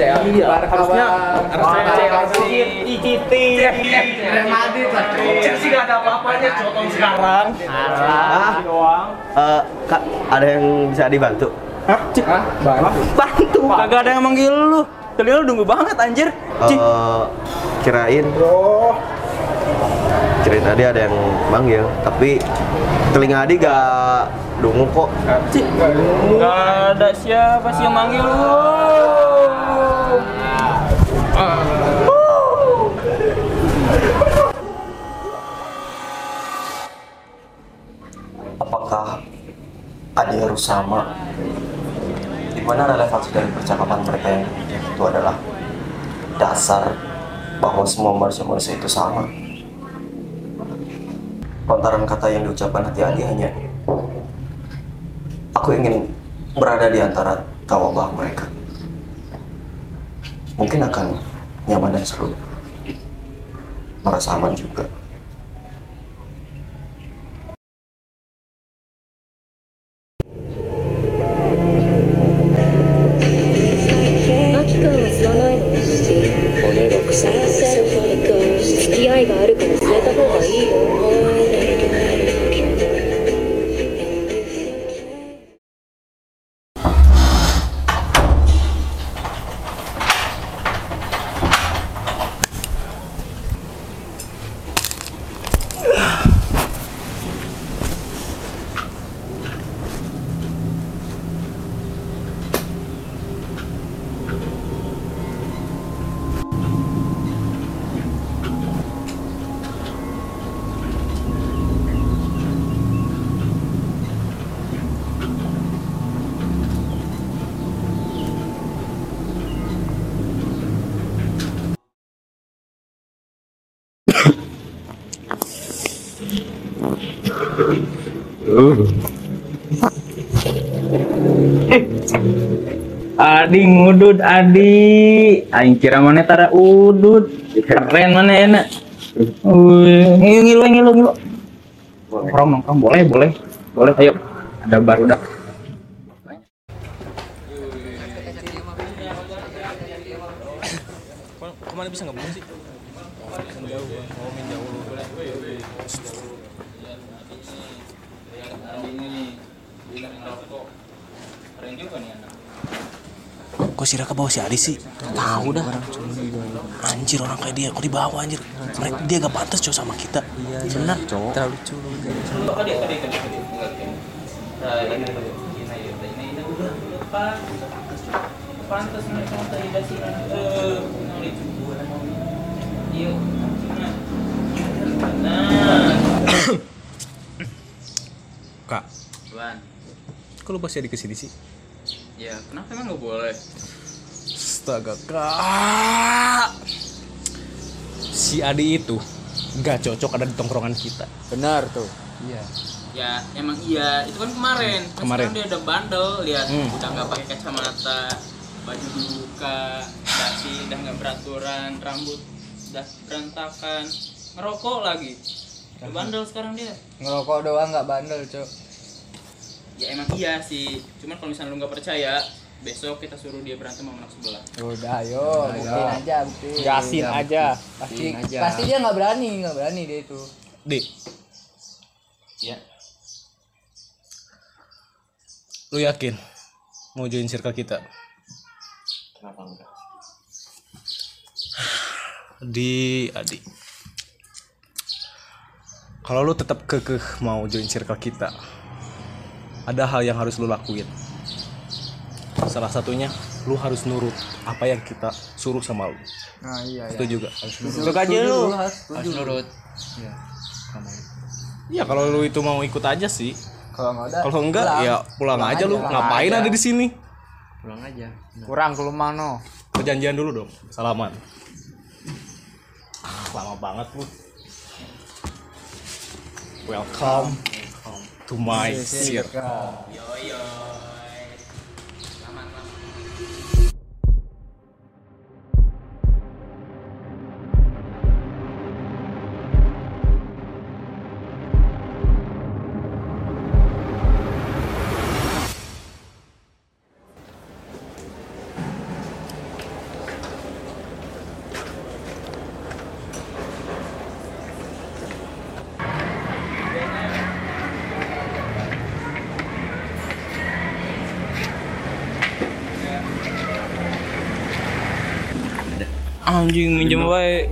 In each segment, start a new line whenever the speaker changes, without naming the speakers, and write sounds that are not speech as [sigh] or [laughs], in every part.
CL
Iya, harusnya harusnya
Chelsea.
CL ICT.
Real Madrid lah
Chelsea gak ada apa-apanya contoh sekarang.
Ah,
doang.
eh, kak, ada yang bisa dibantu?
Hah? Cik.
Hah? Bantu.
Bantu. Kagak ada yang manggil lu. Tadi lu nunggu banget anjir. Cik.
Eh, kirain,
Bro.
kirain tadi ada yang manggil, tapi telinga Adi gak dungu kok.
Cik. Gak ada siapa sih yang manggil lu.
Harus sama? Di mana relevansi dari percakapan mereka yang itu adalah dasar bahwa semua manusia-manusia itu sama. Lontaran kata yang diucapkan hati Adi hanya Aku ingin berada di antara tawabah mereka. Mungkin akan nyaman dan seru. Merasa aman juga.
Adi ngudut Adi. Aing kira mana tara udut. Keren mana enak. Ngilu ngilu ngilu ngilu. Nongkrong nongkrong boleh boleh boleh ayo. Ada baru dah.
Ke mana bisa nggak sih? Jauh, ngomongin jauh lu. Kok si Raka bawa si Adi sih? Tahu dah. Anjir orang kayak dia, kok dibawa anjir? Mereka dia gak pantas cowok sama kita. Iya, benar cowok. Terlalu
Pantas [coughs]
Kak,
Wan,
kok lu pasti Adi ke sini sih?
ya kenapa emang nggak boleh?
Astaga, Kak. Si Adi itu gak cocok ada di tongkrongan kita.
Benar tuh. Iya.
Ya emang iya, itu kan kemarin. Kan
Kemarin.
sekarang dia udah bandel, lihat
Hmm.
udah nggak pakai kacamata, baju dibuka, dasi udah nggak beraturan, rambut udah berantakan, ngerokok lagi. Udah bandel sekarang dia.
Ngerokok doang nggak bandel, Cok.
Ya emang iya sih, cuman kalau misalnya lu nggak percaya, besok kita suruh dia berantem sama anak sebelah.
Udah, ayo, buktiin aja, buktiin.
Gasin aja.
Pasti, pasti dia nggak berani, nggak berani dia itu.
Di,
Ya.
lu yakin mau join circle kita?
Kenapa enggak?
Di Adi. Kalau lu tetap kekeh mau join circle kita, ada hal yang harus lu lakuin. Salah satunya, lu harus nurut apa yang kita suruh sama lu.
Nah, iya,
Itu juga.
Nurut aja lu.
Harus nurut.
Ya kalau lu itu mau ikut aja sih.
Kalau nggak ada,
Kalau enggak ya pulang, aja lu. Ngapain ada di sini?
kurang ke rumah no.
Perjanjian dulu dong. Salaman. Ah, lama banget lu. Welcome to my circle.
Yo yo. Anjing minjem wae.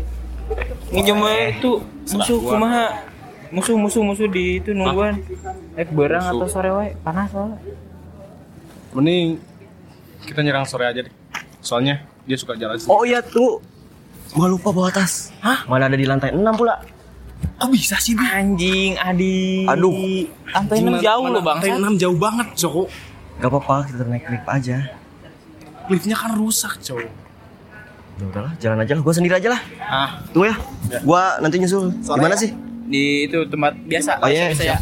Minjem wae itu musuh kumaha? Musuh musuh musuh di itu nungguan. Eh berang atau sore wae panas soalnya.
Mending kita nyerang sore aja deh. Soalnya dia suka jalan sih.
Oh iya tuh. Gua lupa bawa tas. Hah? Mana ada di lantai 6 pula.
kok bisa sih dia?
Anjing, Adi.
Aduh.
Lantai enam jauh loh bang.
Lantai 6 jauh banget, Joko.
Gak apa-apa, kita naik lift aja.
Liftnya kan rusak, cowok.
Ya udahlah, jalan aja lah. Gua sendiri aja lah.
Ah,
Tunggu ya. Gua nanti nyusul. Gimana sih?
Di itu tempat biasa.
Oh, iya,
biasa ya.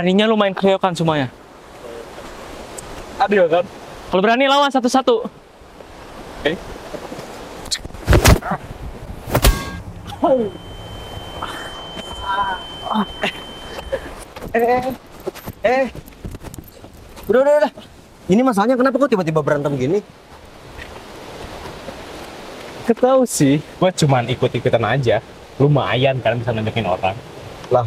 Beraninya lu main keroyokan semuanya.
adil kan?
Kalau berani lawan satu-satu.
Eh. Udah, udah, udah. Ini masalahnya kenapa kok tiba-tiba berantem gini?
Ketahu sih, gua cuman ikut-ikutan aja. Lumayan kan bisa nunjukin orang.
Lah,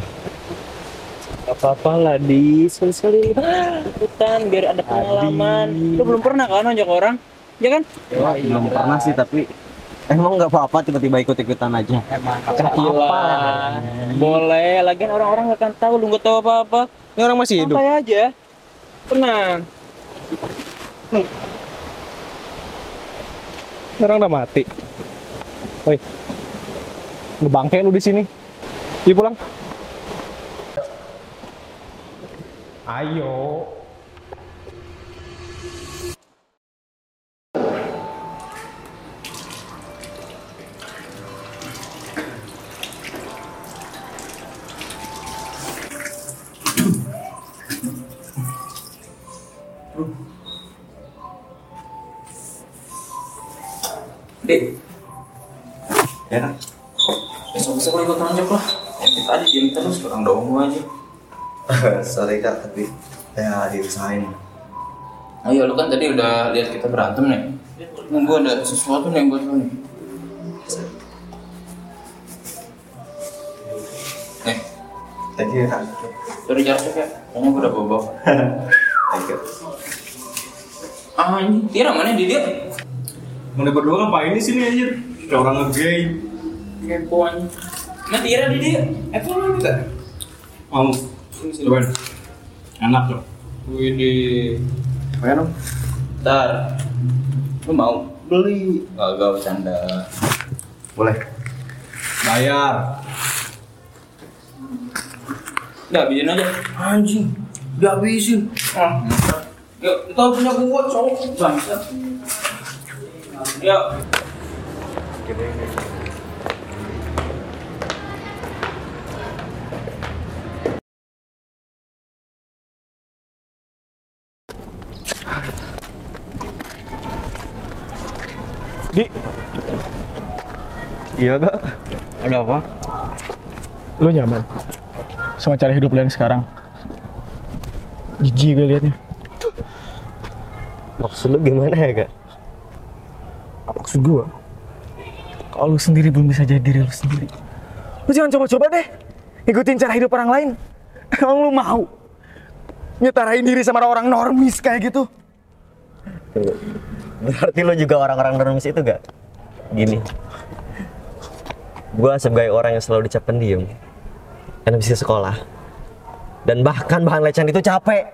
Gak apa-apa lah di sekali-sekali [gasps] ikutan biar ada pengalaman. Lu belum pernah kan nonjok orang? Ya kan?
belum pernah sih tapi emang nggak apa-apa tiba-tiba ikut-ikutan aja.
Gila. Boleh, lagian orang-orang gak akan tahu lu gak tahu apa-apa.
Ini orang masih hidup.
Santai aja. Tenang.
Ini orang udah mati. Woi. Ngebangke lu di sini. Yuk pulang. Ayo.
Dek,
Ya.
besok-besok lu ikut nonjok lah. Yang kita tadi diem terus kurang dong aja. [laughs]
Sorry kak, tapi ya diusahain.
Oh iya, lu kan tadi udah lihat kita berantem nih. Nunggu ada sesuatu nih buat lu nih. Nih,
Thank you kak.
dari jaraknya kayak, kayaknya gue udah bawa [laughs]
Thank you.
Ah, ini Tira mana di dia?
Mana berdua ngapain di sini anjir? Kayak orang nge-game.
Kepoan. Nah, Tira di dia. Eh, kok lu minta?
Mau. Cobain. Enak loh.
Wih di.
Pengen dong?
Ntar. Lu mau? Beli. Gak, gak bercanda.
Boleh.
Bayar.
Udah, habisin aja. Anjing. Udah habisin. Ah, Yuk, kita punya gua cowok bangsa. Yuk.
Di,
Iya kak.
ada apa? Lu nyaman sama cara hidup lu yang sekarang? Jijik gue liatnya.
Maksud lu gimana ya kak?
Maksud gua, kalau lu sendiri belum bisa jadi diri lu sendiri, lu jangan coba-coba deh ikutin cara hidup orang lain. [laughs] Emang lu mau nyetarain diri sama orang normis kayak gitu?
Berarti lo juga orang-orang normis itu gak? Gini. Gua sebagai orang yang selalu dicap pendiam. Karena bisa sekolah. Dan bahkan bahan lecehan itu capek.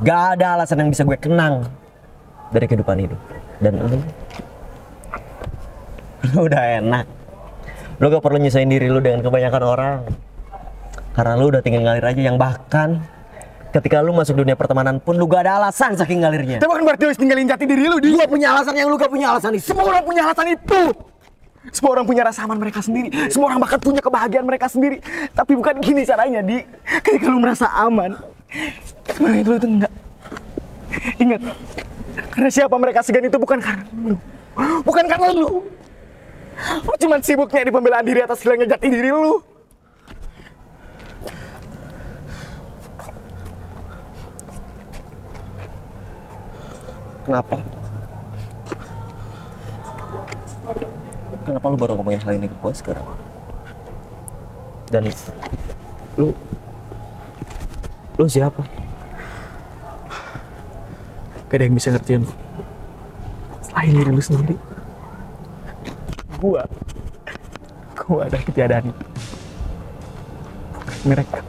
Gak ada alasan yang bisa gue kenang dari kehidupan hidup. Dan lu, lu udah enak. Lu gak perlu nyesuaiin diri lu dengan kebanyakan orang. Karena lu udah tinggal ngalir aja yang bahkan ketika lu masuk dunia pertemanan pun lu gak ada alasan saking ngalirnya.
Itu bukan berarti lu harus tinggalin jati diri lu, di.
Dia punya alasan yang lu gak punya alasan itu.
Semua orang punya alasan itu. Semua orang punya rasa aman mereka sendiri. Semua orang bahkan punya kebahagiaan mereka sendiri. Tapi bukan gini caranya, Di. Ketika lu merasa aman, sebenarnya itu, itu enggak. Ingat, karena siapa mereka segan itu bukan karena lu. Bukan karena lu. Lu cuma sibuknya di pembelaan diri atas hilangnya jati diri lu.
Kenapa? Kenapa lu baru ngomongin hal ini ke gue sekarang? Dan lu lu siapa?
Gak ada yang bisa ngertiin lu. Selain diri lu sendiri. Gua. Gua ada ketiadaan. Bukan mereka.